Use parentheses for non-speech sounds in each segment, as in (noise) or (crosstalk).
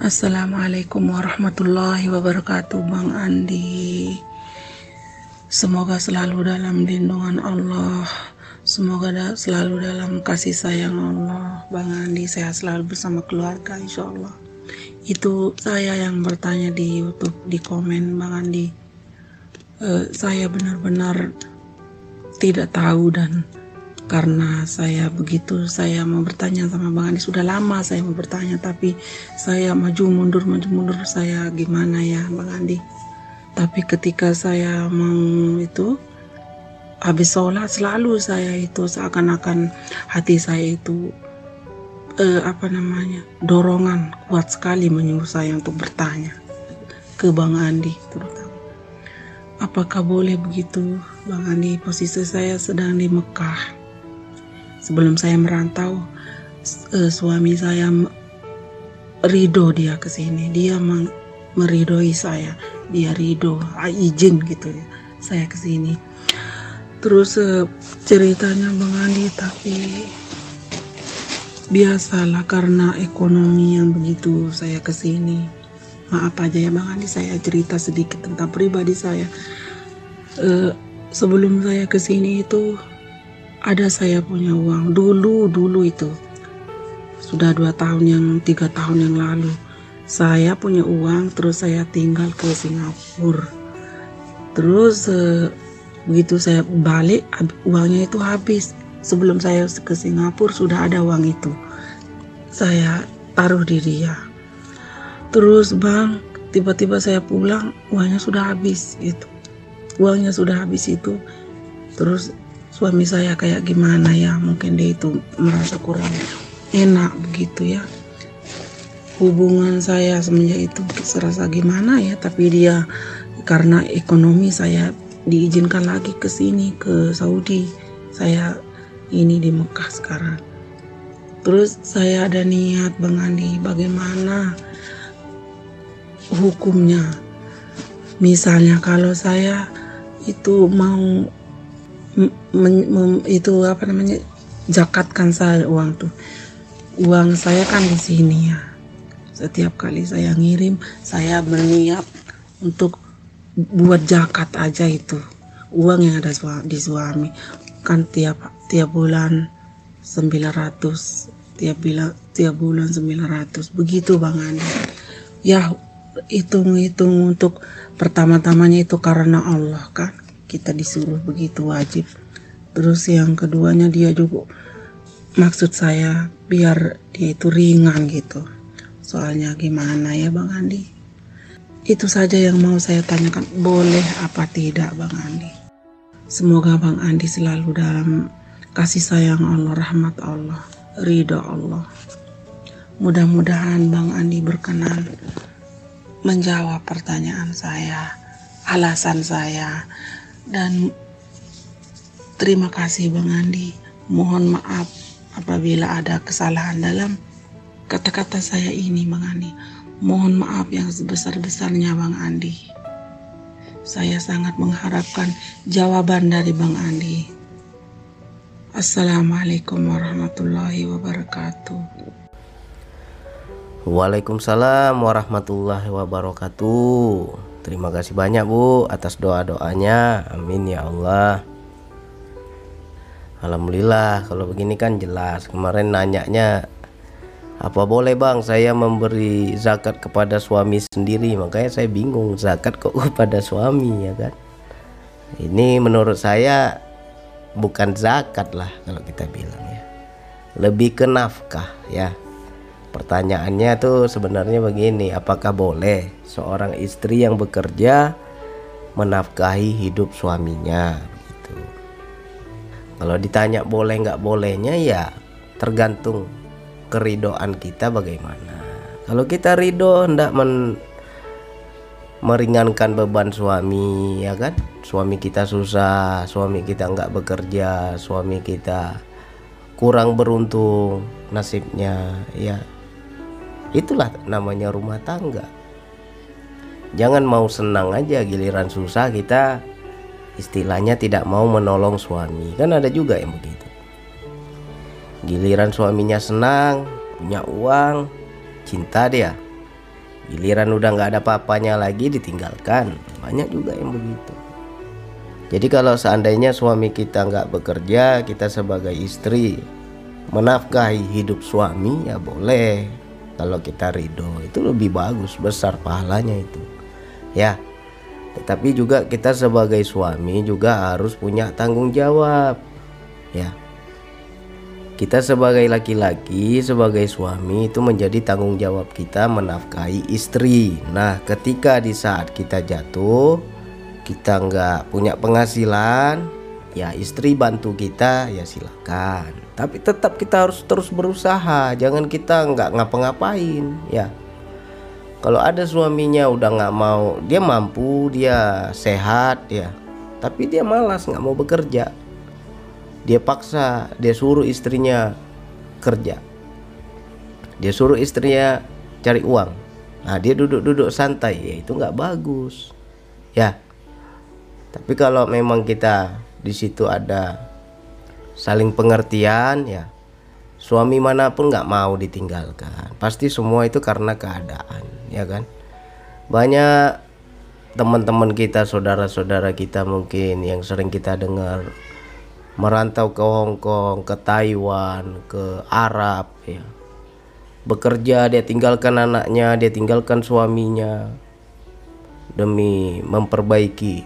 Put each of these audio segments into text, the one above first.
Assalamualaikum warahmatullahi wabarakatuh Bang Andi. Semoga selalu dalam lindungan Allah. Semoga da selalu dalam kasih sayang Allah. Bang Andi sehat selalu bersama keluarga insya Allah Itu saya yang bertanya di Youtube di komen Bang Andi. Uh, Saya benar-benar tidak tahu dan karena saya begitu saya mau bertanya sama Bang Andi. Sudah lama saya mau bertanya tapi saya maju mundur maju mundur. Saya gimana ya Bang Andi? Tapi ketika saya mau itu habis sholat selalu saya itu seakan-akan hati saya itu eh, apa namanya dorongan kuat sekali menyuruh saya untuk bertanya ke Bang Andi terutama. Apakah boleh begitu Bang Andi? Posisi saya sedang di Mekah sebelum saya merantau uh, suami saya ridho dia ke sini. Dia meridoi saya. Dia ridho ah, izin gitu ya saya ke sini. Terus uh, ceritanya Bang Andi tapi biasalah karena ekonomi yang begitu saya ke sini. Maaf aja ya Bang Andi saya cerita sedikit tentang pribadi saya. Uh, sebelum saya ke sini itu ada saya punya uang. Dulu dulu itu. Sudah dua tahun yang tiga tahun yang lalu. Saya punya uang terus saya tinggal ke Singapura. Terus eh, begitu saya balik uangnya itu habis. Sebelum saya ke Singapura sudah ada uang itu. Saya taruh di dia. Terus bang tiba-tiba saya pulang uangnya sudah habis itu uangnya sudah habis itu. Terus suami saya kayak gimana ya mungkin dia itu merasa kurang enak begitu ya. Hubungan saya semenjak itu serasa gimana ya tapi dia karena ekonomi saya diizinkan lagi ke sini ke Saudi. Saya ini di Mekah sekarang. Terus saya ada niat Bang bagaimana hukumnya? Misalnya kalau saya itu mau itu apa namanya zakatkan saya uang tuh. Uang saya kan di sini ya. Setiap kali saya ngirim saya berniat untuk buat zakat aja itu. Uang yang ada di suami. Kan tiap tiap bulan 900 tiap bulan tiap bulan 900 begitu Bang Andi. Ya hitung-hitung untuk pertama-tamanya itu karena Allah kan kita disuruh begitu wajib. Terus yang keduanya dia juga maksud saya biar dia itu ringan gitu. Soalnya gimana ya Bang Andi? Itu saja yang mau saya tanyakan. Boleh apa tidak Bang Andi? Semoga Bang Andi selalu dalam kasih sayang Allah rahmat Allah ridho Allah. Mudah-mudahan Bang Andi berkenan menjawab pertanyaan saya alasan saya dan terima kasih Bang Andi. Mohon maaf apabila ada kesalahan dalam kata-kata saya ini Bang Andi. Mohon maaf yang sebesar-besarnya Bang Andi. Saya sangat mengharapkan jawaban dari Bang Andi. Assalamualaikum warahmatullahi wabarakatuh. Waalaikumsalam warahmatullahi wabarakatuh. Terima kasih banyak Bu atas doa-doanya. Amin ya Allah. Alhamdulillah kalau begini kan jelas. Kemarin nanyanya apa boleh bang saya memberi zakat kepada suami sendiri makanya saya bingung zakat kok kepada suami ya kan ini menurut saya bukan zakat lah kalau kita bilang ya lebih ke nafkah ya Pertanyaannya tuh sebenarnya begini, apakah boleh seorang istri yang bekerja menafkahi hidup suaminya gitu. Kalau ditanya boleh nggak bolehnya ya tergantung keridoan kita bagaimana. Kalau kita ridho hendak men meringankan beban suami ya kan suami kita susah suami kita nggak bekerja suami kita kurang beruntung nasibnya ya Itulah namanya rumah tangga. Jangan mau senang aja giliran susah kita istilahnya tidak mau menolong suami. Kan ada juga yang begitu. Giliran suaminya senang, punya uang, cinta dia. giliran udah nggak ada apa-apanya lagi ditinggalkan banyak juga yang begitu jadi kalau seandainya suami kita nggak bekerja kita sebagai istri menafkahi hidup suami ya boleh kalau kita ridho itu lebih bagus besar pahalanya itu ya tetapi juga kita sebagai suami juga harus punya tanggung jawab ya kita sebagai laki-laki, sebagai suami itu menjadi tanggung jawab kita menafkahi istri. Nah, ketika di saat kita jatuh, kita nggak punya penghasilan, ya istri bantu kita, ya silakan. Tapi tetap kita harus terus berusaha, jangan kita nggak ngapa-ngapain, ya. Kalau ada suaminya udah nggak mau, dia mampu, dia sehat, ya. Tapi dia malas nggak mau bekerja, dia paksa dia suruh istrinya kerja. Dia suruh istrinya cari uang. Nah dia duduk-duduk santai ya itu nggak bagus. Ya. Tapi kalau memang kita di situ ada saling pengertian ya suami mana pun nggak mau ditinggalkan pasti semua itu karena keadaan ya kan banyak teman-teman kita saudara-saudara kita mungkin yang sering kita dengar merantau ke Hong Kong, ke Taiwan, ke Arab ya. Bekerja dia tinggalkan anaknya, dia tinggalkan suaminya demi memperbaiki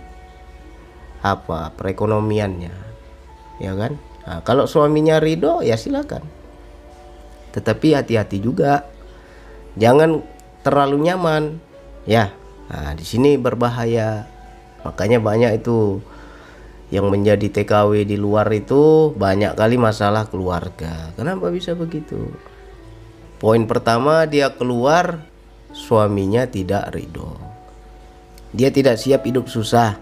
apa perekonomiannya. Ya kan? Nah, kalau suaminya ridho ya silakan. Tetapi hati-hati juga. Jangan terlalu nyaman. Ya. Nah, di sini berbahaya. Makanya banyak itu yang menjadi TKW di luar itu banyak kali masalah keluarga. Kenapa bisa begitu? Poin pertama dia keluar suaminya tidak ridho. Dia tidak siap hidup susah.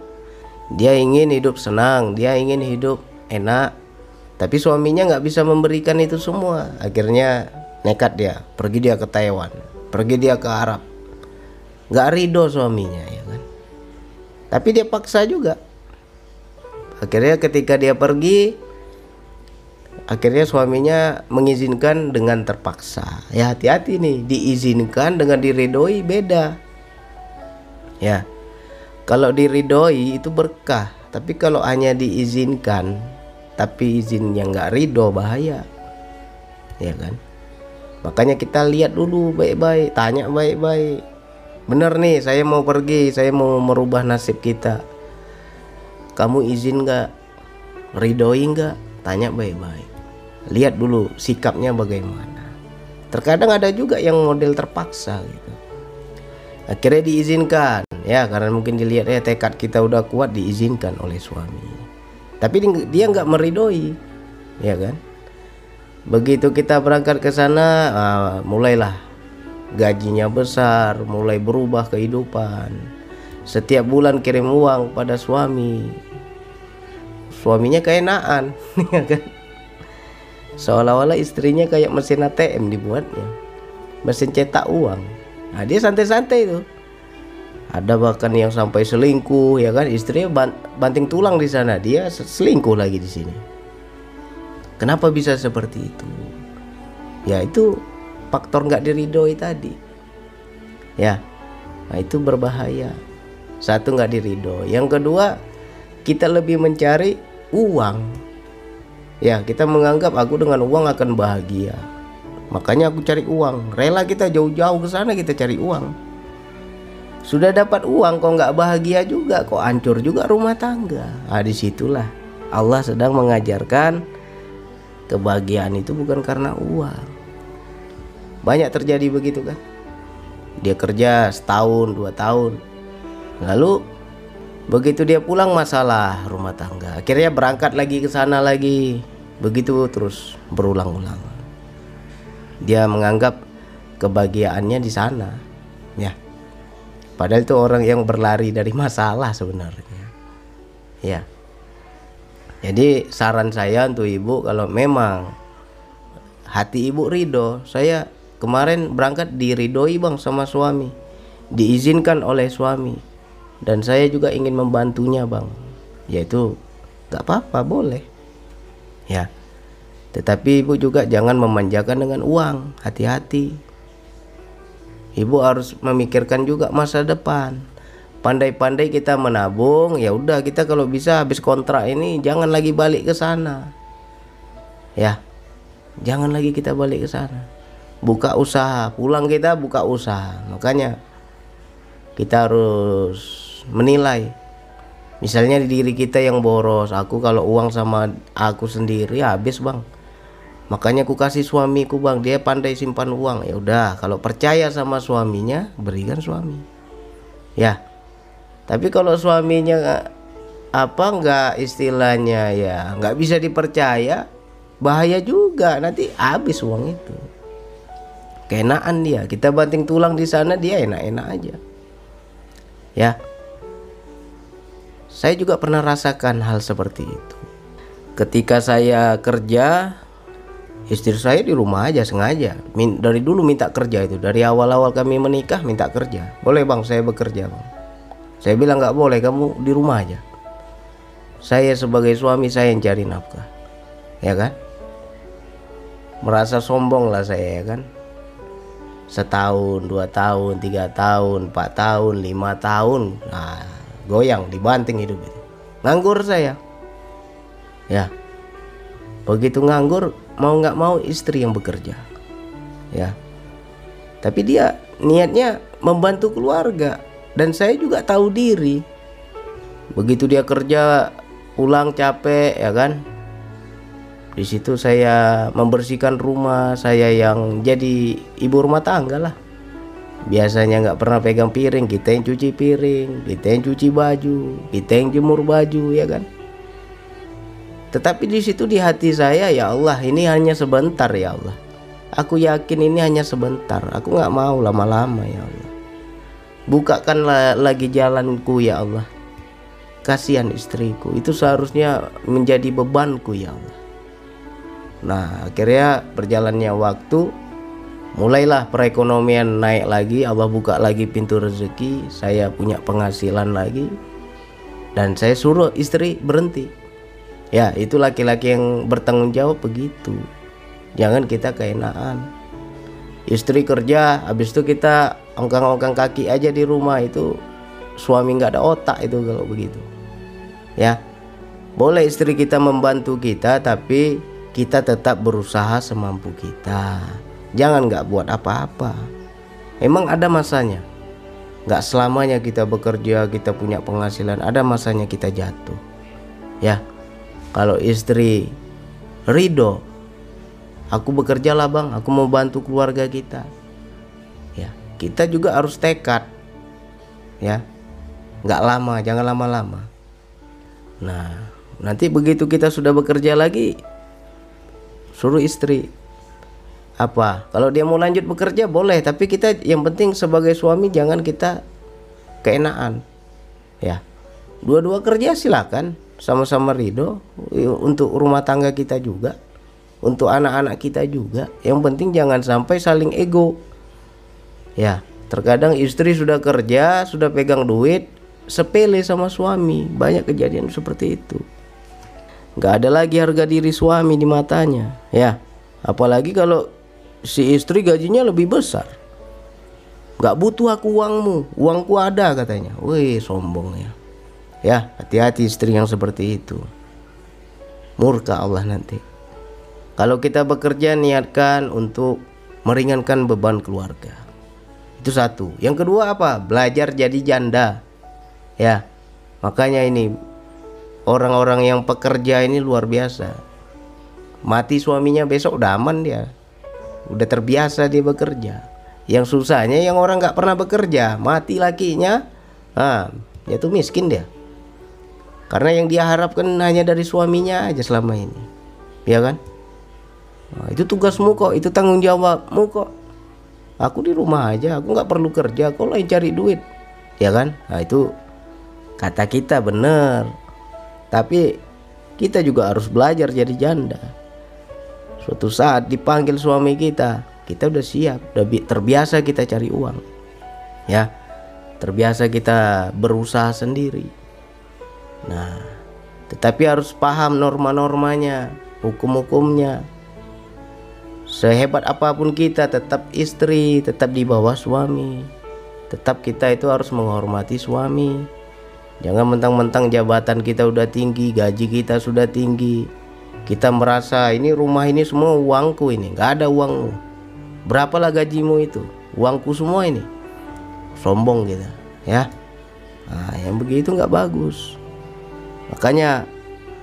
Dia ingin hidup senang, dia ingin hidup enak. Tapi suaminya nggak bisa memberikan itu semua. Akhirnya nekat dia, pergi dia ke Taiwan, pergi dia ke Arab. Nggak ridho suaminya ya kan. Tapi dia paksa juga akhirnya ketika dia pergi akhirnya suaminya mengizinkan dengan terpaksa ya hati-hati nih diizinkan dengan diridoi beda ya kalau diridoi itu berkah tapi kalau hanya diizinkan tapi izin yang nggak ridho bahaya. Ya kan? Makanya kita lihat dulu baik-baik tanya baik-baik. Bener nih saya mau pergi saya mau merubah nasib kita. Kamu izin nggak? Ridhoi nggak? Tanya baik-baik. Lihat dulu sikapnya bagaimana. Terkadang ada juga yang model terpaksa gitu. Akhirnya diizinkan. Ya karena mungkin dilihat ya tekad kita udah kuat diizinkan oleh suami tapi dia nggak meridoi ya kan? Begitu kita berangkat ke sana uh, mulailah gajinya besar mulai berubah kehidupan. Setiap bulan kirim uang pada suami. Suaminya keenaan (laughs) ya kan? Seolah-olah istrinya kayak mesin ATM dibuatnya mesin cetak uang. Nah dia santai-santai itu ada bahkan yang sampai selingkuh ya kan? Istrinya banting tulang di sana. Dia selingkuh lagi di sini. Kenapa bisa seperti itu? Ya itu faktor nggak diridoi tadi. Ya. Nah itu berbahaya. Satu nggak dirido yang kedua kita lebih mencari uang. Ya kita menganggap aku dengan uang akan bahagia. Makanya aku cari uang. Rela kita jauh-jauh ke sana kita cari uang sudah dapat uang kok nggak bahagia juga kok hancur juga rumah tangga ah di situlah Allah sedang mengajarkan kebahagiaan itu bukan karena uang banyak terjadi begitu kan dia kerja setahun dua tahun Lalu begitu dia pulang masalah rumah tangga. Akhirnya berangkat lagi ke sana lagi. Begitu terus berulang-ulang. Dia menganggap kebahagiaannya di sana. Ya. Padahal itu orang yang berlari dari masalah sebenarnya. Ya. Jadi saran saya untuk ibu kalau memang hati ibu ridho, saya kemarin berangkat diridoi bang sama suami, diizinkan oleh suami. Dan saya juga ingin membantunya bang. Yaitu gak apa-apa boleh. Ya. Tetapi ibu juga jangan memanjakan dengan uang. Hati-hati ibu harus memikirkan juga masa depan. Pandai-pandai kita menabung ya udah kita kalau bisa habis kontrak ini jangan lagi balik ke sana. Ya jangan lagi kita balik ke sana. Buka usaha pulang kita buka usaha. Makanya kita harus menilai. Misalnya di diri kita yang boros aku kalau uang sama aku sendiri habis bang makanya aku kasih suamiku bang. Dia pandai simpan uang. Ya udah kalau percaya sama suaminya berikan suami. Ya. Tapi kalau suaminya apa nggak istilahnya ya nggak bisa dipercaya bahaya juga. Nanti habis uang itu. Keenaan dia. Kita banting tulang di sana dia enak-enak aja. Ya. Saya juga pernah rasakan hal seperti itu. Ketika saya kerja istri saya di rumah aja sengaja Min, dari dulu minta kerja itu dari awal-awal kami menikah minta kerja boleh bang saya bekerja bang saya bilang nggak boleh kamu di rumah aja. Saya sebagai suami saya yang cari nafkah. Ya kan? Merasa sombong lah saya ya kan. Setahun, dua tahun, tiga tahun, empat tahun, lima tahun. Nah, goyang, dibanting hidup itu. Nganggur saya. Ya. Begitu nganggur, mau nggak mau istri yang bekerja. Ya. Tapi dia niatnya membantu keluarga dan saya juga tahu diri begitu dia kerja pulang capek ya kan di situ saya membersihkan rumah saya yang jadi ibu rumah tangga lah biasanya nggak pernah pegang piring kita yang cuci piring kita yang cuci baju kita yang jemur baju ya kan tetapi di situ di hati saya ya Allah ini hanya sebentar ya Allah. Aku yakin ini hanya sebentar. Aku nggak mau lama-lama ya Allah. Bukakanlah lagi jalanku ya Allah. Kasihan istriku. Itu seharusnya menjadi bebanku ya Allah. Nah akhirnya berjalannya waktu mulailah perekonomian naik lagi. Allah buka lagi pintu rezeki. Saya punya penghasilan lagi. Dan saya suruh istri berhenti ya itu laki-laki yang bertanggung jawab begitu. Jangan kita keenaan. Istri kerja habis itu kita ongkang-ongkang kaki aja di rumah itu suami nggak ada otak itu kalau begitu. Ya boleh istri kita membantu kita tapi kita tetap berusaha semampu kita. Jangan nggak buat apa-apa. Emang ada masanya? Nggak selamanya kita bekerja kita punya penghasilan ada masanya kita jatuh. Ya kalau istri ridho aku bekerja lah bang. Aku mau bantu keluarga kita. Kita juga harus tekad. Ya nggak lama jangan lama-lama. Nah nanti begitu kita sudah bekerja lagi suruh istri. Apa? Kalau dia mau lanjut bekerja boleh. Tapi kita yang penting sebagai suami jangan kita keenaan. Ya dua-dua kerja silakan sama-sama ridho untuk rumah tangga kita juga untuk anak-anak kita juga yang penting jangan sampai saling ego Ya, terkadang istri sudah kerja, sudah pegang duit, sepele sama suami. Banyak kejadian seperti itu. Gak ada lagi harga diri suami di matanya. Ya, apalagi kalau si istri gajinya lebih besar. Gak butuh aku uangmu, uangku ada katanya. Wih, sombong ya. Ya, hati-hati istri yang seperti itu. Murka Allah nanti. Kalau kita bekerja niatkan untuk meringankan beban keluarga. Itu satu. Yang kedua apa? Belajar jadi janda. Ya. Makanya ini orang-orang yang pekerja ini luar biasa. Mati suaminya besok udah aman dia. Udah terbiasa dia bekerja. Yang susahnya yang orang nggak pernah bekerja, mati lakinya, ah, itu miskin dia. Karena yang dia harapkan hanya dari suaminya aja selama ini, ya kan? Nah, itu tugasmu kok, itu tanggung jawabmu kok. Aku di rumah aja aku nggak perlu kerja kau lain cari duit. Ya kan? Nah itu kata kita bener tapi kita juga harus belajar jadi janda. Suatu saat dipanggil suami kita kita udah siap udah terbiasa kita cari uang. Ya terbiasa kita berusaha sendiri nah tetapi harus paham norma-normanya hukum-hukumnya. Sehebat apa pun kita tetap istri tetap di bawah suami. Tetap kita itu harus menghormati suami. Jangan mentang-mentang jabatan kita udah tinggi gaji kita sudah tinggi. Kita merasa ini rumah ini semua uangku ini nggak ada uangmu. Berapalah gajimu itu? Uangku semua ini. Sombong kita ya. Nah, yang begitu nggak bagus makanya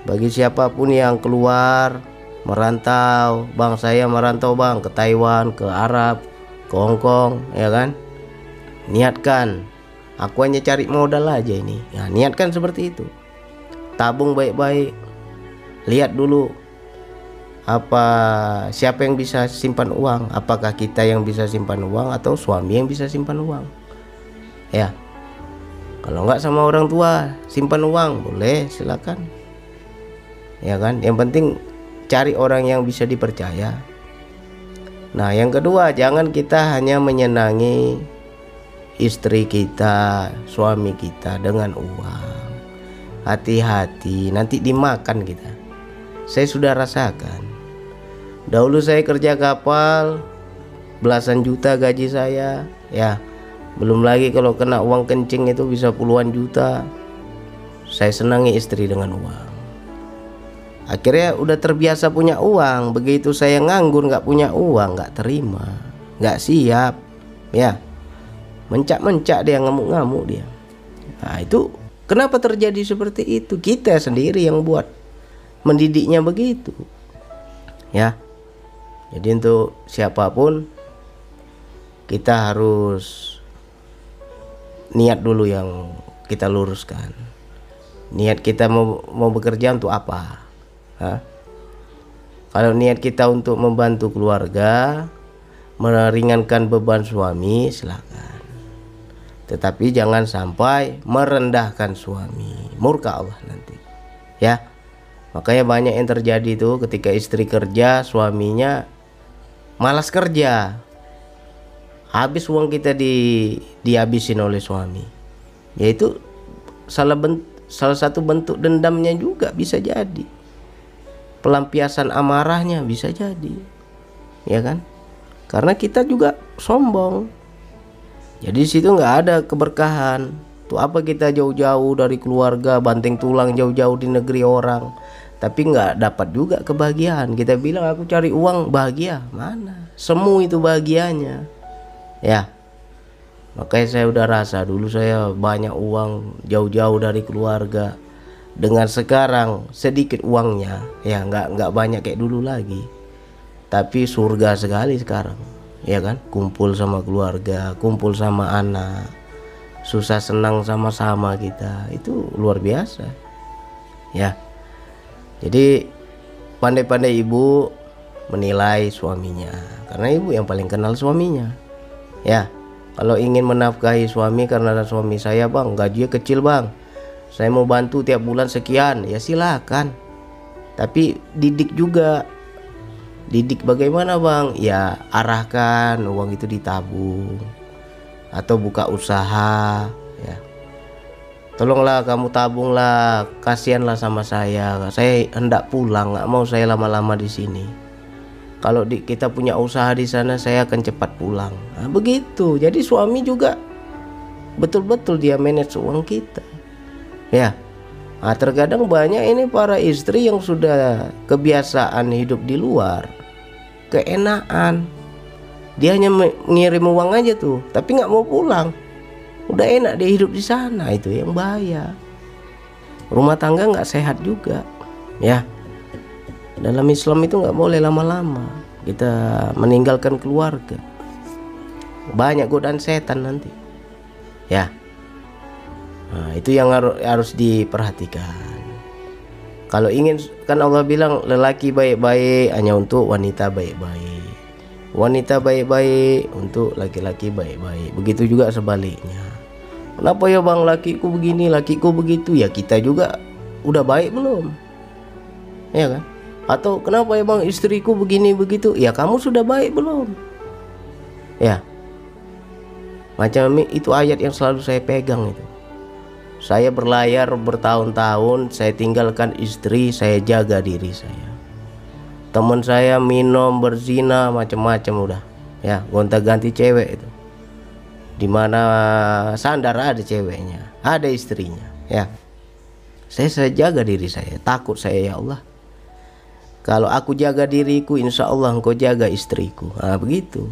bagi siapa pun yang keluar merantau bang saya merantau bang ke Taiwan ke Arab ke Hong Kong ya kan? Niatkan. Aku hanya cari modal aja ini. Ya niatkan seperti itu. Tabung baik-baik. Lihat dulu apa siapa yang bisa simpan uang. Apakah kita yang bisa simpan uang atau suami yang bisa simpan uang. Ya kalau nggak sama orang tua simpan uang boleh silakan ya kan yang penting cari orang yang bisa dipercaya. Nah, yang kedua, jangan kita hanya menyenangi istri kita, suami kita dengan uang. Hati-hati, nanti dimakan kita. Saya sudah rasakan. Dahulu saya kerja kapal, belasan juta gaji saya, ya. Belum lagi kalau kena uang kencing itu bisa puluhan juta. Saya senangi istri dengan uang. Akhirnya udah terbiasa punya uang. Begitu saya nganggur nggak punya uang nggak terima nggak siap ya. Mencak-mencak dia ngamuk-ngamuk dia. Nah itu kenapa terjadi seperti itu? Kita sendiri yang buat. Mendidiknya begitu ya. Jadi untuk siapa pun kita harus niat dulu yang kita luruskan niat kita mau mau bekerja untuk apa Hah? Kalau niat kita untuk membantu keluarga, meringankan beban suami, silakan. Tetapi jangan sampai merendahkan suami, murka Allah nanti. Ya. Makanya banyak yang terjadi itu ketika istri kerja, suaminya malas kerja. Habis uang kita di dihabisin oleh suami. Yaitu salah bentuk, salah satu bentuk dendamnya juga bisa jadi. Pelampiasan amarahnya bisa jadi. Ya kan? Karena kita juga sombong. Jadi situ nggak ada keberkahan. Tuh apa kita jauh-jauh dari keluarga banting tulang jauh-jauh di negeri orang. Tapi nggak dapat juga kebahagiaan. Kita bilang aku cari uang bahagia. Mana? Semu itu bahagianya ya. Makanya saya udah rasa dulu saya banyak uang jauh-jauh dari keluarga. Dengan sekarang sedikit uangnya ya nggak nggak banyak kayak dulu lagi. Tapi surga sekali sekarang ya kan? Kumpul sama keluarga kumpul sama anak susah senang sama-sama kita itu luar biasa. Ya. Jadi pandai-pandai ibu menilai suaminya. Karena ibu yang paling kenal suaminya ya kalau ingin menafkahi suami karena suami saya bang gajinya kecil bang. Saya mau bantu tiap bulan sekian ya silakan. Tapi didik juga. Didik bagaimana bang? Ya arahkan uang itu ditabung atau buka usaha ya. Tolonglah kamu tabunglah kasihanlah sama saya. Saya hendak pulang nggak mau saya lama-lama di sini kalau di, kita punya usaha di sana saya akan cepat pulang. Nah, begitu. Jadi suami juga betul-betul dia manage uang kita. Ya. Nah, terkadang banyak ini para istri yang sudah kebiasaan hidup di luar keenaan. Dia hanya mengirim uang aja tuh tapi nggak mau pulang. Udah enak dia hidup di sana itu yang bahaya. Rumah tangga nggak sehat juga ya dalam Islam itu nggak boleh lama-lama kita meninggalkan keluarga banyak godaan setan nanti ya Nah, itu yang harus diperhatikan. Kalau ingin kan Allah bilang lelaki baik-baik hanya untuk wanita baik-baik. Wanita baik-baik untuk laki-laki baik-baik. Begitu juga sebaliknya. Kenapa ya bang lakiku begini, lakiku begitu? Ya kita juga udah baik belum? Ya kan? Atau kenapa bang istriku begini begitu? Ya kamu sudah baik belum? Ya. Macam itu ayat yang selalu saya pegang itu. Saya berlayar bertahun-tahun, saya tinggalkan istri, saya jaga diri saya. teman saya minum berzina macam-macam udah ya gonta ganti cewek itu di mana sandar ada ceweknya ada istrinya ya saya saya jaga diri saya takut saya ya Allah kalau aku jaga diriku insya Allah engkau jaga istriku. Nah begitu.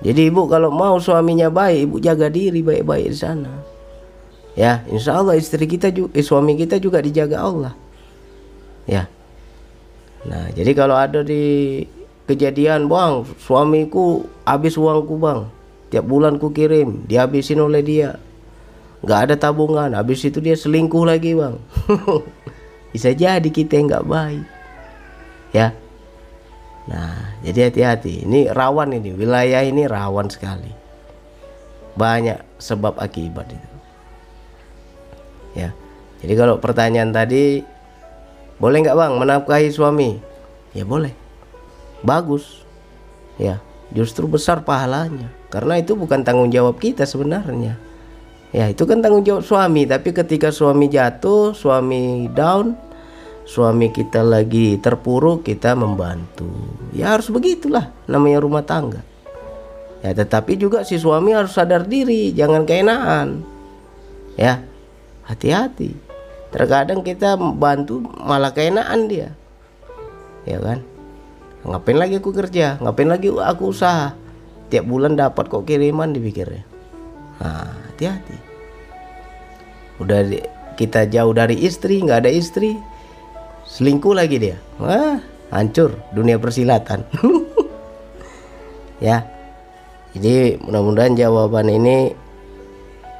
Jadi ibu kalau mau suaminya baik ibu jaga diri baik-baik di sana. Ya insya Allah istri kita juga eh, suami kita juga dijaga Allah. Ya. Nah, jadi kalau ada di kejadian, bang, suamiku habis uangku bang, tiap bulan ku kirim, dihabisin oleh dia, nggak ada tabungan, habis itu dia selingkuh lagi bang, (laughs) bisa jadi kita nggak baik, ya. Nah, jadi hati-hati, ini rawan ini, wilayah ini rawan sekali, banyak sebab akibat itu, ya. Jadi kalau pertanyaan tadi boleh nggak bang menafkahi suami? Ya boleh. Bagus. Ya, justru besar pahalanya. Karena itu bukan tanggung jawab kita sebenarnya. Ya, itu kan tanggung jawab suami. Tapi ketika suami jatuh, suami down, suami kita lagi terpuruk, kita membantu. Ya harus begitulah namanya rumah tangga. Ya, tetapi juga si suami harus sadar diri, jangan keenaan. Ya, hati-hati. Terkadang kita bantu malah keenaan dia. Ya kan? Ngapain lagi aku kerja? Ngapain lagi aku usaha? Tiap bulan dapat kok kiriman dipikirnya. Nah hati-hati. Udah kita jauh dari istri nggak ada istri selingkuh lagi dia. Wah hancur dunia persilatan. (laughs) Ya. Jadi mudah-mudahan jawaban ini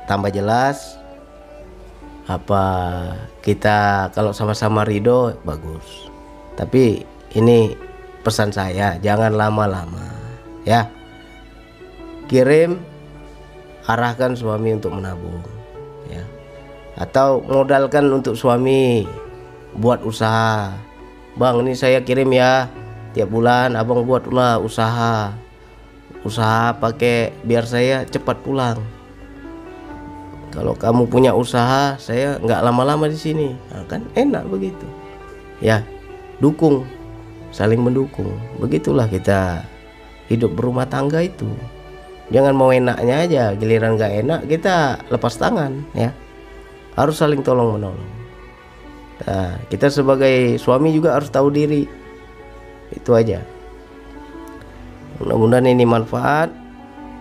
tambah jelas. Apa kita kalau sama-sama ridho bagus. Tapi ini pesan saya jangan lama-lama. Ya. Kirim arahkan suami untuk menabung. Ya. Atau modalkan untuk suami buat usaha. Bang ini saya kirim ya. Tiap bulan abang buatlah usaha. Usaha pakai biar saya cepat pulang. Kalau kamu punya usaha saya nggak lama-lama di sini. Nah, kan enak begitu. Ya dukung. Saling mendukung. Begitulah kita hidup berumah tangga itu. Jangan mau enaknya aja. Giliran nggak enak kita lepas tangan ya. Harus saling tolong menolong nah, kita sebagai suami juga harus tahu diri. Itu aja. Mudah-mudahan ini manfaat.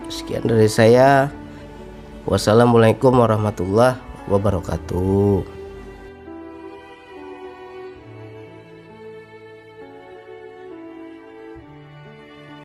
Sekian dari saya. Wassalamualaikum warahmatullahi wabarakatuh.